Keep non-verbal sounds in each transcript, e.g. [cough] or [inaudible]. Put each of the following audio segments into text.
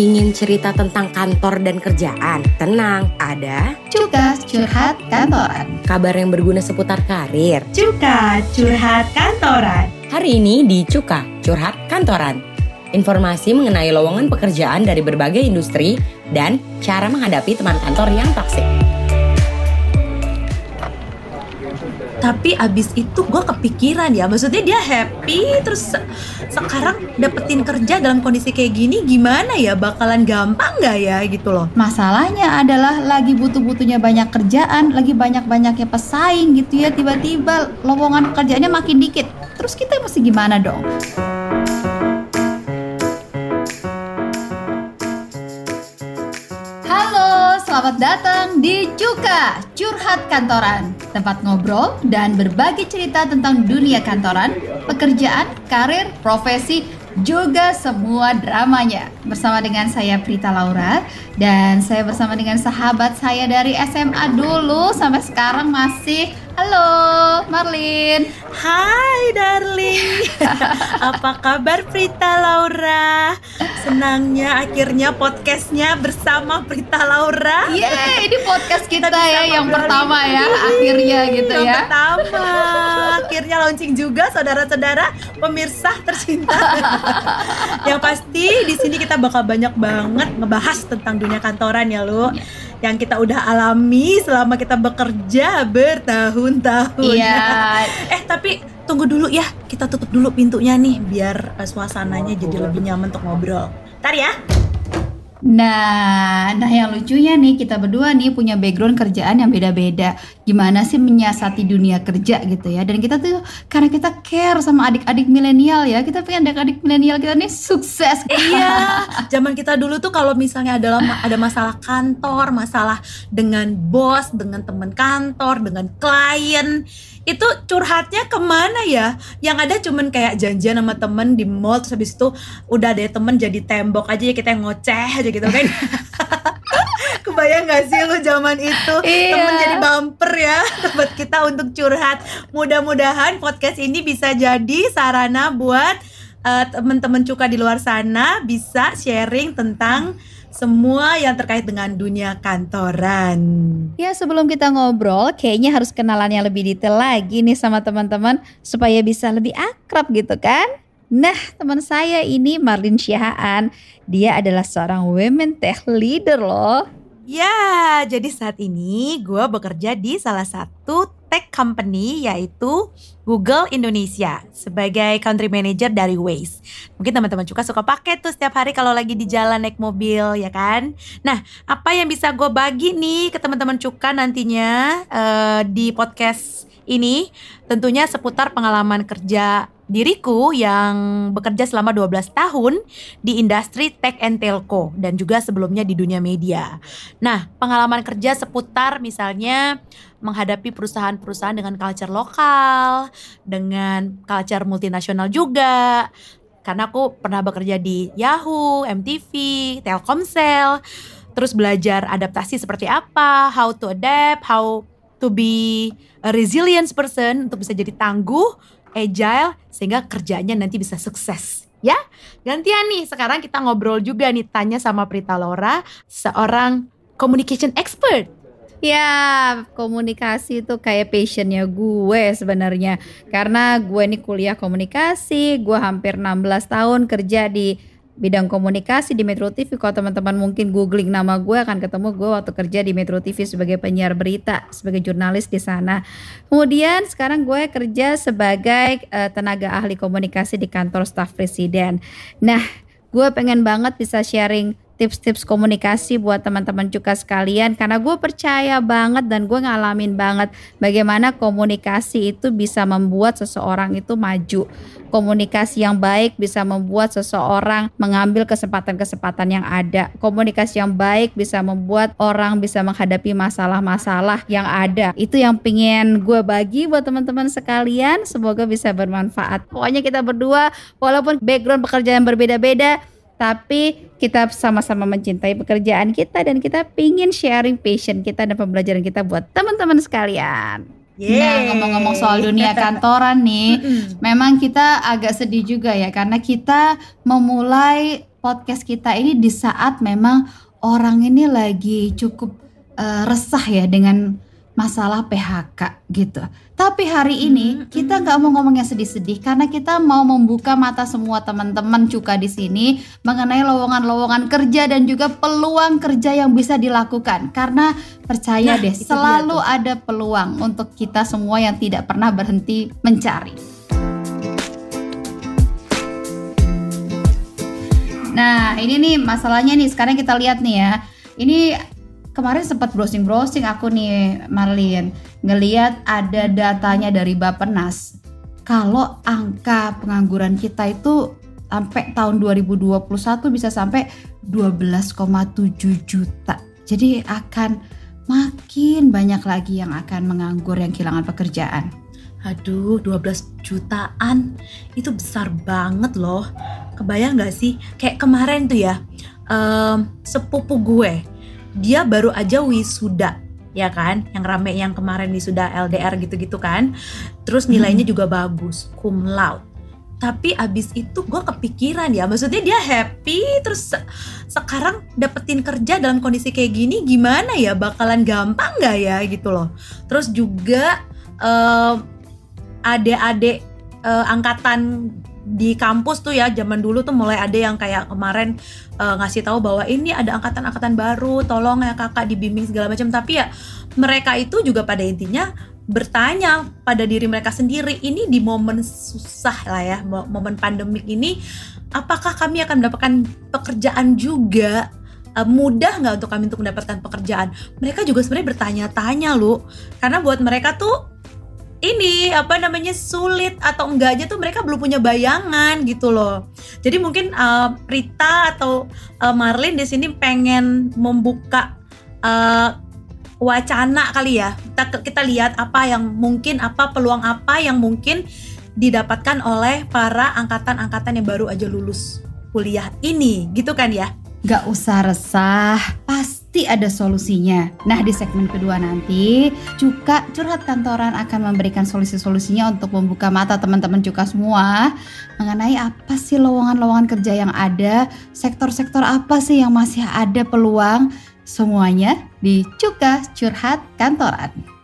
Ingin cerita tentang kantor dan kerjaan? Tenang, ada Cuka Curhat Kantoran. kabar yang berguna seputar karir. Cuka Curhat Kantoran. Hari ini di Cuka, Curhat Kantoran. Informasi mengenai lowongan pekerjaan dari berbagai industri dan cara menghadapi teman kantor yang toksik. Tapi abis itu gue kepikiran ya, maksudnya dia happy terus se- sekarang dapetin kerja dalam kondisi kayak gini gimana ya? Bakalan gampang nggak ya gitu loh? Masalahnya adalah lagi butuh-butuhnya banyak kerjaan, lagi banyak-banyaknya pesaing gitu ya, tiba-tiba lowongan pekerjaannya makin dikit. Terus kita mesti gimana dong? Halo, selamat datang di Cuka Curhat Kantoran Tempat ngobrol dan berbagi cerita tentang dunia kantoran Pekerjaan, karir, profesi, juga semua dramanya. Bersama dengan saya Prita Laura Dan saya bersama dengan sahabat saya dari SMA dulu Sampai sekarang masih Halo Marlin Hai darling, [laughs] apa kabar Prita Laura? Senangnya akhirnya podcastnya bersama Prita Laura. Yeay, ini podcast kita, bisa ya yang pertama ini. ya Akhirnya gitu yang ya pertama [laughs] akhirnya launching juga saudara-saudara pemirsa tercinta [laughs] yang pasti di sini kita bakal banyak banget ngebahas tentang dunia kantoran ya lu yang kita udah alami selama kita bekerja bertahun-tahun. Iya. [laughs] Eh tapi tunggu dulu ya. Kita tutup dulu pintunya nih biar eh, suasananya jadi lebih nyaman untuk ngobrol. Ntar ya Nah, nah yang lucunya nih kita berdua nih punya background kerjaan yang beda-beda. Gimana sih menyiasati dunia kerja gitu ya? Dan kita tuh karena kita care sama adik-adik milenial ya, kita pengen adik-adik milenial kita nih sukses. Iya, [laughs] zaman kita dulu tuh kalau misalnya adalah ada masalah kantor, masalah dengan bos, dengan teman kantor, dengan klien, itu curhatnya ke mana ya? Yang ada cuman kayak janjian sama temen di mall, terus habis itu udah deh temen jadi tembok aja ya kita yang ngoceh aja gitu kan. [laughs] Kebayang gak sih lu zaman itu Iya. temen jadi bumper ya [laughs] buat kita untuk curhat. Mudah-mudahan podcast ini bisa jadi sarana buat eh, teman-teman cuka di luar sana bisa sharing tentang semua yang terkait dengan dunia kantoran. Ya sebelum kita ngobrol, kayaknya harus kenalannya lebih detail lagi nih sama teman-teman supaya bisa lebih akrab gitu kan? Nah, teman saya ini Marlin Syahaan. Dia adalah seorang women tech leader loh. Ya, jadi saat ini gue bekerja di salah satu tech company yaitu Google Indonesia sebagai country manager dari Waze. Mungkin teman-teman juga suka pakai tuh setiap hari kalau lagi di jalan naik mobil ya kan. Nah, apa yang bisa gue bagi nih ke teman-teman Cuka nantinya eh, di podcast ini tentunya seputar pengalaman kerja diriku yang bekerja selama 12 tahun di industri tech and telco dan juga sebelumnya di dunia media. Nah, pengalaman kerja seputar misalnya menghadapi perusahaan-perusahaan dengan culture lokal, dengan culture multinasional juga. Karena aku pernah bekerja di Yahoo, MTV, Telkomsel, terus belajar adaptasi seperti apa, how to adapt, how to be a resilient person untuk bisa jadi tangguh, agile sehingga kerjanya nanti bisa sukses. Ya, gantian nih. Sekarang kita ngobrol juga nih tanya sama Prita Laura, seorang communication expert. Ya, komunikasi itu kayak passionnya gue sebenarnya. Karena gue nih kuliah komunikasi, gue hampir 16 tahun kerja di bidang komunikasi di Metro TV. Kalau teman-teman mungkin googling nama gue akan ketemu gue waktu kerja di Metro TV sebagai penyiar berita, sebagai jurnalis di sana. Kemudian sekarang gue kerja sebagai eh, tenaga ahli komunikasi di kantor staf presiden. Nah, gue pengen banget bisa sharing tips-tips komunikasi buat teman-teman juga sekalian. Karena gue percaya banget dan gue ngalamin banget bagaimana komunikasi itu bisa membuat seseorang itu maju. Komunikasi yang baik bisa membuat seseorang mengambil kesempatan-kesempatan yang ada. Komunikasi yang baik bisa membuat orang bisa menghadapi masalah-masalah yang ada. Itu yang pengen gue bagi buat teman-teman sekalian. Semoga bisa bermanfaat. Pokoknya kita berdua walaupun background pekerjaan berbeda-beda tapi kita sama-sama mencintai pekerjaan kita dan kita pingin sharing passion kita dan pembelajaran kita buat teman-teman sekalian. Nah Yeay. ngomong-ngomong soal dunia [laughs] kantoran nih, memang kita agak sedih juga ya karena kita memulai podcast kita ini di saat memang orang ini lagi cukup uh, resah ya dengan masalah PHK gitu. Tapi hari ini kita nggak mau ngomong yang sedih-sedih karena kita mau membuka mata semua teman-teman cuka di sini mengenai lowongan-lowongan kerja dan juga peluang kerja yang bisa dilakukan. Karena percaya nah, deh selalu ada peluang untuk kita semua yang tidak pernah berhenti mencari. Nah, ini nih masalahnya nih sekarang kita lihat nih ya. Ini kemarin sempat browsing-browsing aku nih Marlin ngeliat ada datanya dari Bapenas kalau angka pengangguran kita itu sampai tahun 2021 bisa sampai 12,7 juta. Jadi akan makin banyak lagi yang akan menganggur yang kehilangan pekerjaan. Aduh, 12 jutaan itu besar banget loh. Kebayang gak sih? Kayak kemarin tuh ya, um, sepupu gue dia baru aja wisuda ya kan? Yang rame yang kemarin wisuda LDR gitu-gitu kan? Terus nilainya hmm. juga bagus cum laude. Tapi abis itu gue kepikiran ya maksudnya dia happy terus se sekarang dapetin kerja dalam kondisi kayak gini gimana ya? Bakalan gampang gak ya? Gitu loh. Terus juga uh, adik-adik uh, angkatan di kampus tuh ya zaman dulu tuh mulai ada yang kayak kemarin uh, ngasih tahu bahwa ini ada angkatan-angkatan baru tolong ya kakak dibimbing segala macam. Tapi ya mereka itu juga pada intinya bertanya pada diri mereka sendiri ini di momen susah lah ya momen pandemik ini apakah kami akan mendapatkan pekerjaan juga? Uh, mudah nggak untuk kami untuk mendapatkan pekerjaan? Mereka juga sebenarnya bertanya-tanya loh karena buat mereka tuh ini apa namanya sulit atau enggaknya tuh mereka belum punya bayangan gitu loh. Jadi mungkin uh, Rita atau uh, Marlin di sini pengen membuka uh, wacana kali ya. Kita kita lihat apa yang mungkin apa peluang apa yang mungkin didapatkan oleh para angkatan-angkatan yang baru aja lulus kuliah ini gitu kan ya. Gak usah resah, pasti ada solusinya. Nah di segmen kedua nanti, Cuka Curhat Kantoran akan memberikan solusi-solusinya untuk membuka mata teman-teman Cuka semua mengenai apa sih lowongan-lowongan kerja yang ada, sektor-sektor apa sih yang masih ada peluang, semuanya di Cuka Curhat Kantoran.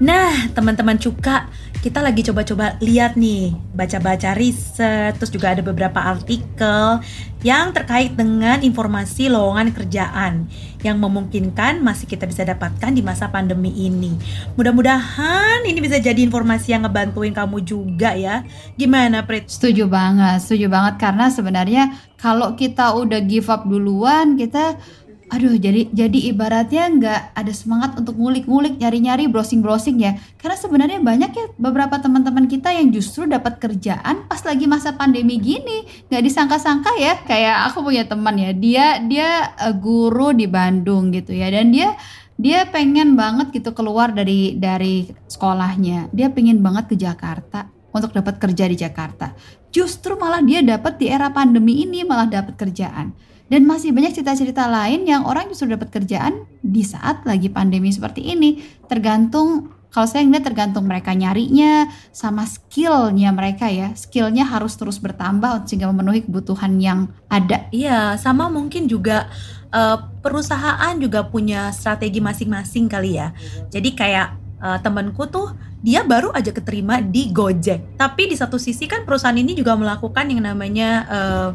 Nah, teman-teman Cuka, kita lagi coba-coba lihat nih, baca-baca riset, terus juga ada beberapa artikel yang terkait dengan informasi lowongan kerjaan yang memungkinkan masih kita bisa dapatkan di masa pandemi ini. Mudah-mudahan ini bisa jadi informasi yang ngebantuin kamu juga ya. Gimana, Prit? Setuju banget, setuju banget karena sebenarnya kalau kita udah give up duluan, kita aduh jadi jadi ibaratnya nggak ada semangat untuk ngulik-ngulik nyari-nyari browsing-browsing ya. Karena sebenarnya banyak ya beberapa teman-teman kita yang justru dapat kerjaan pas lagi masa pandemi gini. Nggak disangka-sangka ya kayak aku punya teman ya dia dia uh, guru di Bandung gitu ya. Dan dia dia pengen banget gitu keluar dari dari sekolahnya. Dia pengen banget ke Jakarta untuk dapat kerja di Jakarta. Justru malah dia dapat di era pandemi ini malah dapat kerjaan dan masih banyak cerita-cerita lain yang orang justru dapat kerjaan di saat lagi pandemi seperti ini. Tergantung kalau saya ngeliat tergantung mereka nyarinya sama skillnya mereka ya. Skillnya harus terus bertambah sehingga memenuhi kebutuhan yang ada. Iya sama mungkin juga uh, perusahaan juga punya strategi masing-masing kali ya. Jadi kayak uh, temanku tuh dia baru aja keterima di Gojek. Tapi di satu sisi kan perusahaan ini juga melakukan yang namanya uh,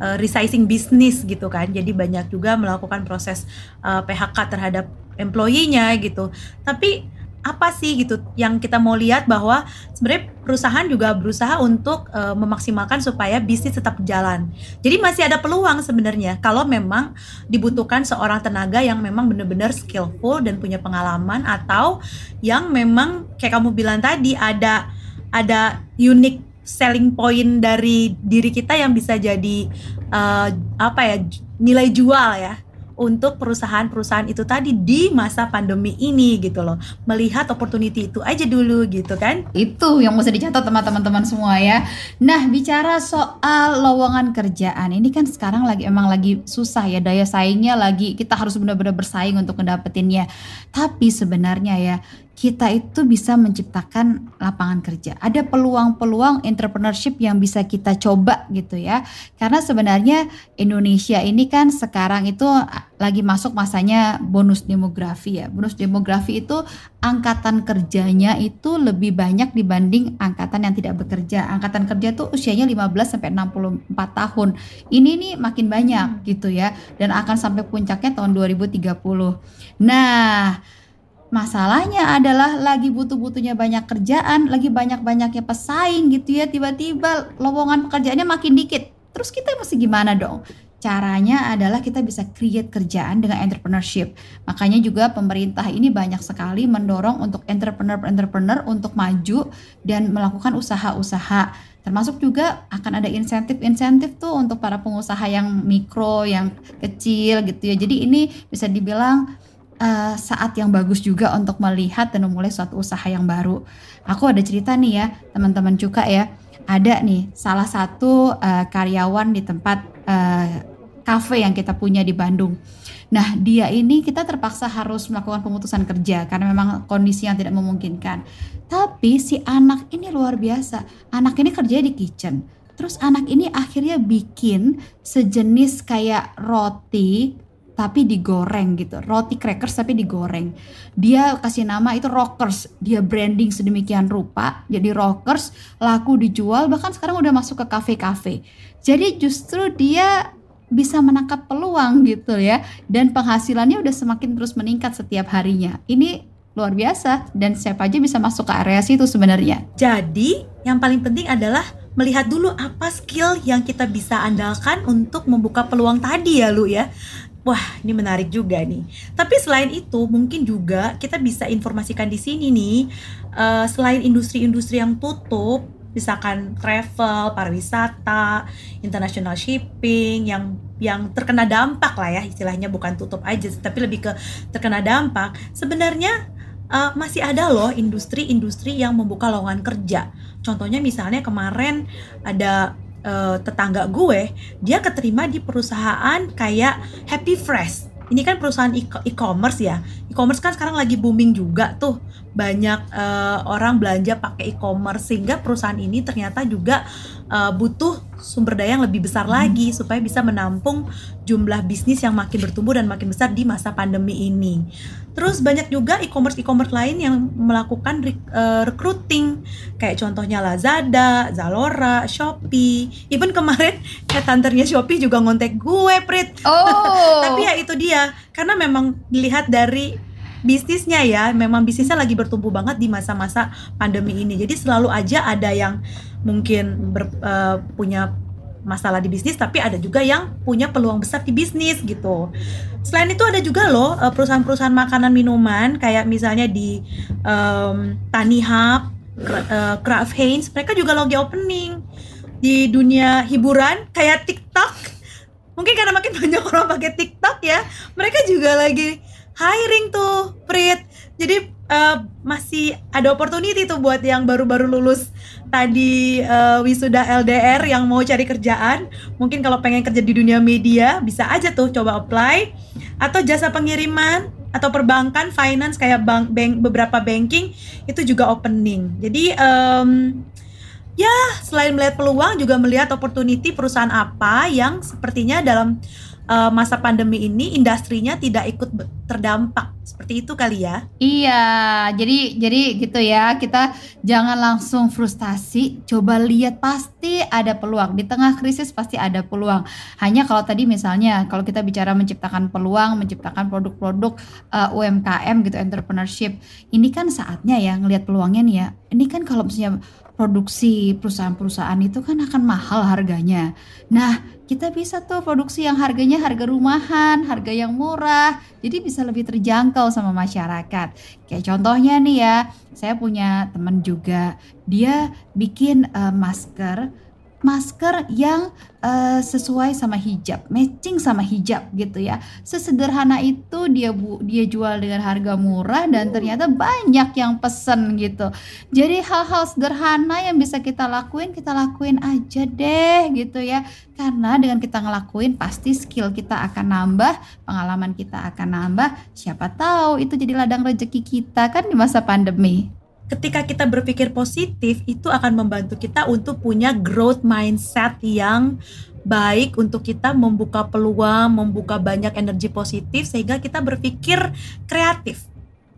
uh, resizing bisnis gitu kan. Jadi banyak juga melakukan proses uh, eh, PHK terhadap employee-nya gitu. Tapi apa sih gitu yang kita mau lihat bahwa sebenarnya perusahaan juga berusaha untuk uh, memaksimalkan supaya bisnis tetap jalan. Jadi masih ada peluang sebenarnya kalau memang dibutuhkan seorang tenaga yang memang benar-benar skillful dan punya pengalaman atau yang memang kayak kamu bilang tadi ada ada unik selling point dari diri kita yang bisa jadi uh, apa ya nilai jual ya untuk perusahaan-perusahaan itu tadi di masa pandemi ini gitu loh. Melihat opportunity itu aja dulu gitu kan? Itu yang mesti dicatat teman-teman semua ya. Nah bicara soal lowongan kerjaan ini kan sekarang lagi emang lagi susah ya daya saingnya lagi kita harus benar-benar bersaing untuk mendapetinnya tapi sebenarnya ya kita itu bisa menciptakan lapangan kerja. Ada peluang-peluang entrepreneurship yang bisa kita coba gitu ya. Karena sebenarnya Indonesia ini kan sekarang itu lagi masuk masanya bonus demografi ya. Bonus demografi itu angkatan kerjanya itu lebih banyak dibanding angkatan yang tidak bekerja. Angkatan kerja tuh usianya 15 sampai 64 tahun. Ini nih makin banyak gitu ya dan akan sampai puncaknya tahun 2030. Nah, Masalahnya adalah lagi butuh-butuhnya banyak kerjaan, lagi banyak-banyaknya pesaing gitu ya, tiba-tiba lowongan pekerjaannya makin dikit. Terus kita mesti gimana dong? Caranya adalah kita bisa create kerjaan dengan entrepreneurship. Makanya juga pemerintah ini banyak sekali mendorong untuk entrepreneur-entrepreneur untuk maju dan melakukan usaha-usaha. Termasuk juga akan ada insentif-insentif tuh untuk para pengusaha yang mikro, yang kecil gitu ya. Jadi ini bisa dibilang uh, saat yang bagus juga untuk melihat dan memulai suatu usaha yang baru. Aku ada cerita nih ya, teman-teman juga ya. Ada nih salah satu uh, karyawan di tempat uh, cafe yang kita punya di Bandung. Nah, dia ini kita terpaksa harus melakukan pemutusan kerja karena memang kondisi yang tidak memungkinkan. Tapi si anak ini luar biasa. Anak ini kerja di kitchen. Terus anak ini akhirnya bikin sejenis kayak roti tapi digoreng gitu. Roti crackers tapi digoreng. Dia kasih nama itu rockers. Dia branding sedemikian rupa jadi rockers laku dijual bahkan sekarang udah masuk ke kafe-kafe. Jadi justru dia bisa menangkap peluang gitu ya dan penghasilannya udah semakin terus meningkat setiap harinya. Ini luar biasa dan siapa aja bisa masuk ke area situ sebenarnya. Jadi yang paling penting adalah melihat dulu apa skill yang kita bisa andalkan untuk membuka peluang tadi ya lu ya Wah, ini menarik juga nih. Tapi selain itu, mungkin juga kita bisa informasikan di sini nih, uh, selain industri-industri yang tutup, misalkan travel, pariwisata, international shipping, yang yang terkena dampak lah ya, istilahnya bukan tutup aja, tapi lebih ke terkena dampak. Sebenarnya uh, masih ada loh industri-industri yang membuka lowongan kerja. Contohnya misalnya kemarin ada uh, tetangga gue dia keterima di perusahaan kayak Happy Fresh. Ini kan perusahaan e-commerce ya. E-commerce kan sekarang lagi booming juga tuh. Banyak uh, orang belanja pakai e-commerce. Sehingga perusahaan ini ternyata juga uh, butuh sumber daya yang lebih besar lagi supaya bisa menampung jumlah bisnis yang makin bertumbuh dan makin besar di masa pandemi ini. Terus banyak juga e-commerce e-commerce lain yang melakukan uh, recruiting kayak contohnya Lazada, Zalora, Shopee. Even kemarin [laughs] headhunternya Shopee juga ngontek gue, Prit. Oh. [laughs] Tapi ya itu dia, karena memang dilihat dari bisnisnya ya memang bisnisnya lagi bertumbuh banget di masa-masa pandemi ini jadi selalu aja ada yang mungkin ber, uh, punya masalah di bisnis tapi ada juga yang punya peluang besar di bisnis gitu. Selain itu ada juga loh eh, perusahaan-perusahaan makanan minuman kayak misalnya di um, Tani Hub, uh, Kraft Heinz, mereka juga lagi opening di dunia hiburan kayak TikTok. Mungkin karena makin [laughs] banyak orang pakai TikTok ya, mereka juga lagi hiring tuh, Prit. Jadi uh, masih ada opportunity tuh buat yang baru-baru lulus tadi uh, wisuda LDR yang mau cari kerjaan, mungkin kalau pengen kerja di dunia media bisa aja tuh coba apply atau jasa pengiriman atau perbankan, finance kayak bank, bank beberapa banking itu juga opening. Jadi um, ya selain melihat peluang juga melihat opportunity perusahaan apa yang sepertinya dalam uh, masa pandemi ini industrinya tidak ikut terdampak seperti itu kali ya. Iya jadi jadi gitu ya. Kita jangan langsung frustasi. Coba lihat pasti ada peluang. Di tengah krisis pasti ada peluang. Hanya kalau tadi misalnya kalau kita bicara menciptakan peluang menciptakan produk-produk uh, eh, UMKM gitu entrepreneurship ini kan saatnya ya ngelihat peluangnya nih ya. Ini kan kalau misalnya produksi perusahaan-perusahaan itu kan akan mahal harganya. Nah, kita bisa tuh produksi yang harganya harga rumahan, harga yang murah, jadi bisa lebih terjangkau sama masyarakat. Kayak contohnya nih ya, saya punya teman juga, dia bikin uh, masker masker yang uh, sesuai sama hijab, matching sama hijab gitu ya. Sesederhana itu dia bu dia jual dengan harga murah dan ternyata banyak yang pesen gitu. Jadi hal-hal sederhana yang bisa kita lakuin kita lakuin aja deh gitu ya. Karena dengan kita ngelakuin pasti skill kita akan nambah, pengalaman kita akan nambah. Siapa tahu itu jadi ladang rezeki kita kan di masa pandemi ketika kita berpikir positif itu akan membantu kita untuk punya growth mindset yang baik untuk kita membuka peluang, membuka banyak energi positif sehingga kita berpikir kreatif.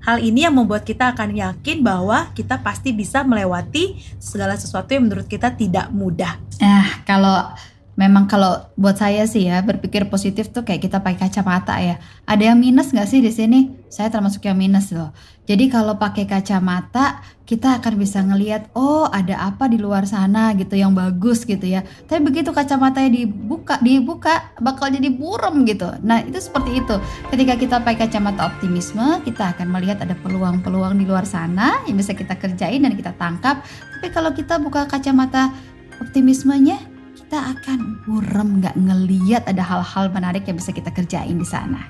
Hal ini yang membuat kita akan yakin bahwa kita pasti bisa melewati segala sesuatu yang menurut kita tidak mudah. Nah, kalau memang kalau buat saya sih ya berpikir positif tuh kayak kita pakai kacamata ya. Ada yang minus nggak sih di sini? Saya termasuk yang minus loh. Jadi kalau pakai kacamata kita akan bisa ngelihat oh ada apa di luar sana gitu yang bagus gitu ya. Tapi begitu kacamatanya dibuka dibuka bakal jadi buram gitu. Nah itu seperti itu. Ketika kita pakai kacamata optimisme kita akan melihat ada peluang-peluang di luar sana yang bisa kita kerjain dan kita tangkap. Tapi kalau kita buka kacamata optimismenya kita akan buram nggak ngeliat ada hal-hal menarik yang bisa kita kerjain di sana.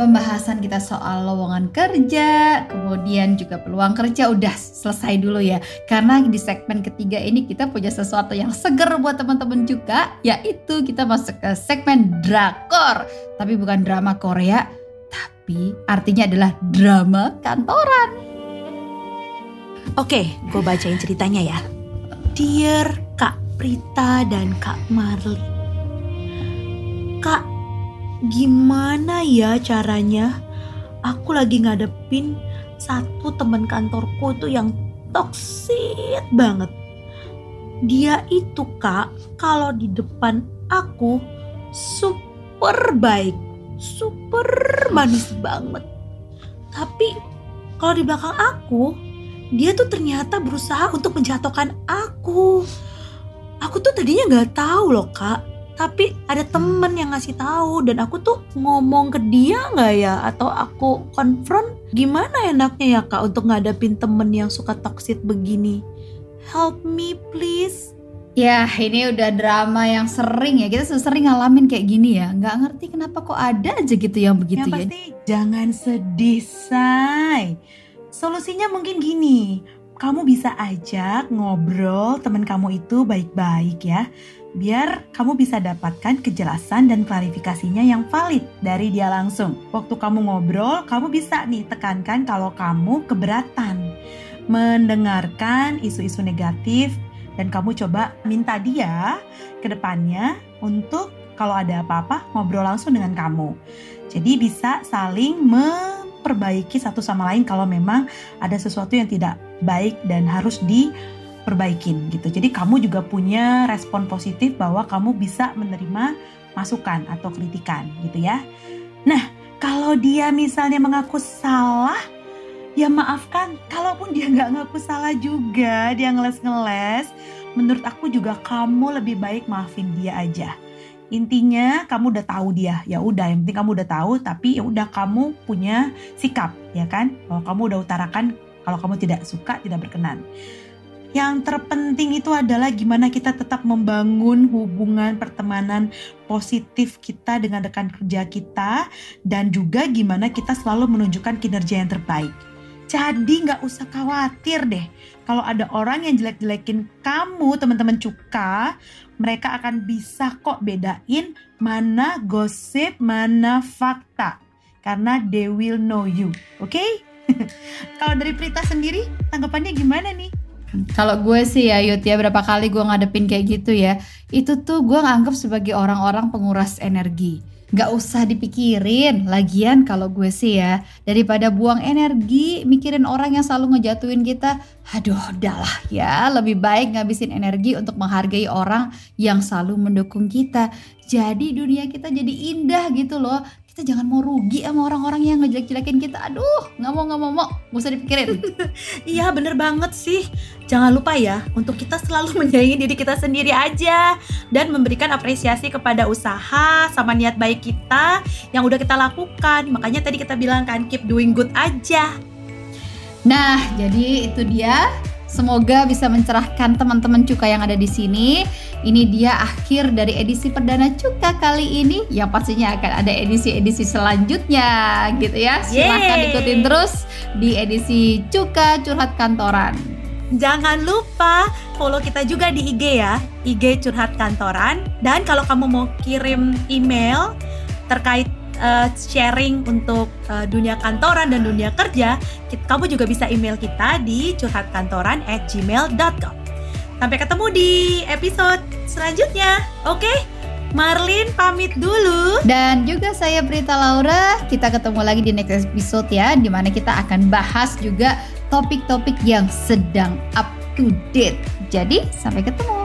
Pembahasan kita soal lowongan kerja, kemudian juga peluang kerja udah selesai dulu ya. Karena di segmen ketiga ini kita punya sesuatu yang seger buat teman-teman juga, yaitu kita masuk ke segmen drakor. Tapi bukan drama Korea, tapi artinya adalah drama kantoran. Oke, gue bacain ceritanya ya. Dear Kak Prita dan Kak Marli. Kak, gimana ya caranya? Aku lagi ngadepin satu teman kantorku tuh yang toksit banget. Dia itu kak, kalau di depan aku super baik, super manis banget. Tapi kalau di belakang aku dia tuh ternyata berusaha untuk menjatuhkan aku. Aku tuh tadinya nggak tahu loh kak, tapi ada temen yang ngasih tahu dan aku tuh ngomong ke dia nggak ya? Atau aku konfront gimana enaknya ya kak untuk ngadapin temen yang suka toksit begini? Help me please. Ya ini udah drama yang sering ya. Kita sering ngalamin kayak gini ya. Nggak ngerti kenapa kok ada aja gitu yang begitu yang ya. Pasti jangan sedih say Solusinya mungkin gini, kamu bisa ajak ngobrol teman kamu itu baik-baik ya. Biar kamu bisa dapatkan kejelasan dan klarifikasinya yang valid dari dia langsung. Waktu kamu ngobrol, kamu bisa nih tekankan kalau kamu keberatan mendengarkan isu-isu negatif dan kamu coba minta dia ke depannya untuk kalau ada apa-apa ngobrol langsung dengan kamu. Jadi bisa saling me perbaiki satu sama lain kalau memang ada sesuatu yang tidak baik dan harus diperbaikin gitu. Jadi kamu juga punya respon positif bahwa kamu bisa menerima masukan atau kritikan gitu ya. Nah, kalau dia misalnya mengaku salah, ya maafkan. Kalaupun dia nggak ngaku salah juga, dia ngeles-ngeles, menurut aku juga kamu lebih baik maafin dia aja intinya kamu udah tahu dia. Ya udah yang penting kamu udah tahu tapi ya udah kamu punya sikap ya kan? Kalau kamu udah utarakan kalau kamu tidak suka tidak berkenan. Yang terpenting itu adalah gimana kita tetap membangun hubungan pertemanan positif kita dengan rekan kerja kita dan juga gimana kita selalu menunjukkan kinerja yang terbaik. Jadi nggak usah khawatir deh kalau ada orang yang jelek-jelekin kamu teman-teman cuka mereka akan bisa kok bedain mana gosip, mana fakta. Karena they will know you, oke? Okay? [laughs] Kalau dari Prita sendiri, tanggapannya gimana nih? Kalau gue sih ya Yud ya berapa kali gue ngadepin kayak gitu ya Itu tuh gue nganggap sebagai orang-orang penguras energi Gak usah dipikirin. Lagian kalau gue sih ya, daripada buang energi mikirin orang yang selalu ngejatuhin kita, aduh udahlah ya, lebih baik ngabisin energi untuk menghargai orang yang selalu mendukung kita. Jadi dunia kita jadi indah gitu loh kita jangan mau rugi sama orang-orang yang ngejelek-jelekin kita. Aduh nggak mau nggak mau mau. Gak usah dipikirin. [laughs] Iya bener banget sih. Jangan lupa ya untuk kita selalu [laughs] menyayangi diri kita sendiri aja dan memberikan apresiasi kepada usaha sama niat baik kita yang udah kita lakukan. Makanya tadi kita bilang kan keep doing good aja. Nah, jadi itu dia. Semoga bisa mencerahkan teman-teman Cuka yang ada di sini. Ini dia akhir dari edisi perdana Cuka kali ini. Yang pastinya akan ada edisi-edisi selanjutnya gitu ya. Silahkan Yeay. ikutin terus di edisi Cuka Curhat Kantoran. Jangan lupa follow kita juga di IG ya, IG Curhat Kantoran. Dan kalau kamu mau kirim email terkait eh, sharing untuk eh, dunia kantoran dan dunia kerja, kit- kamu juga bisa email kita di curhatkantoran at gmail.com. Sampai ketemu di episode selanjutnya. Oke, Marlin pamit dulu. Dan juga saya Prita Laura, kita ketemu lagi di next episode ya, di mana kita akan bahas juga topik-topik yang sedang up to date. Jadi, sampai ketemu.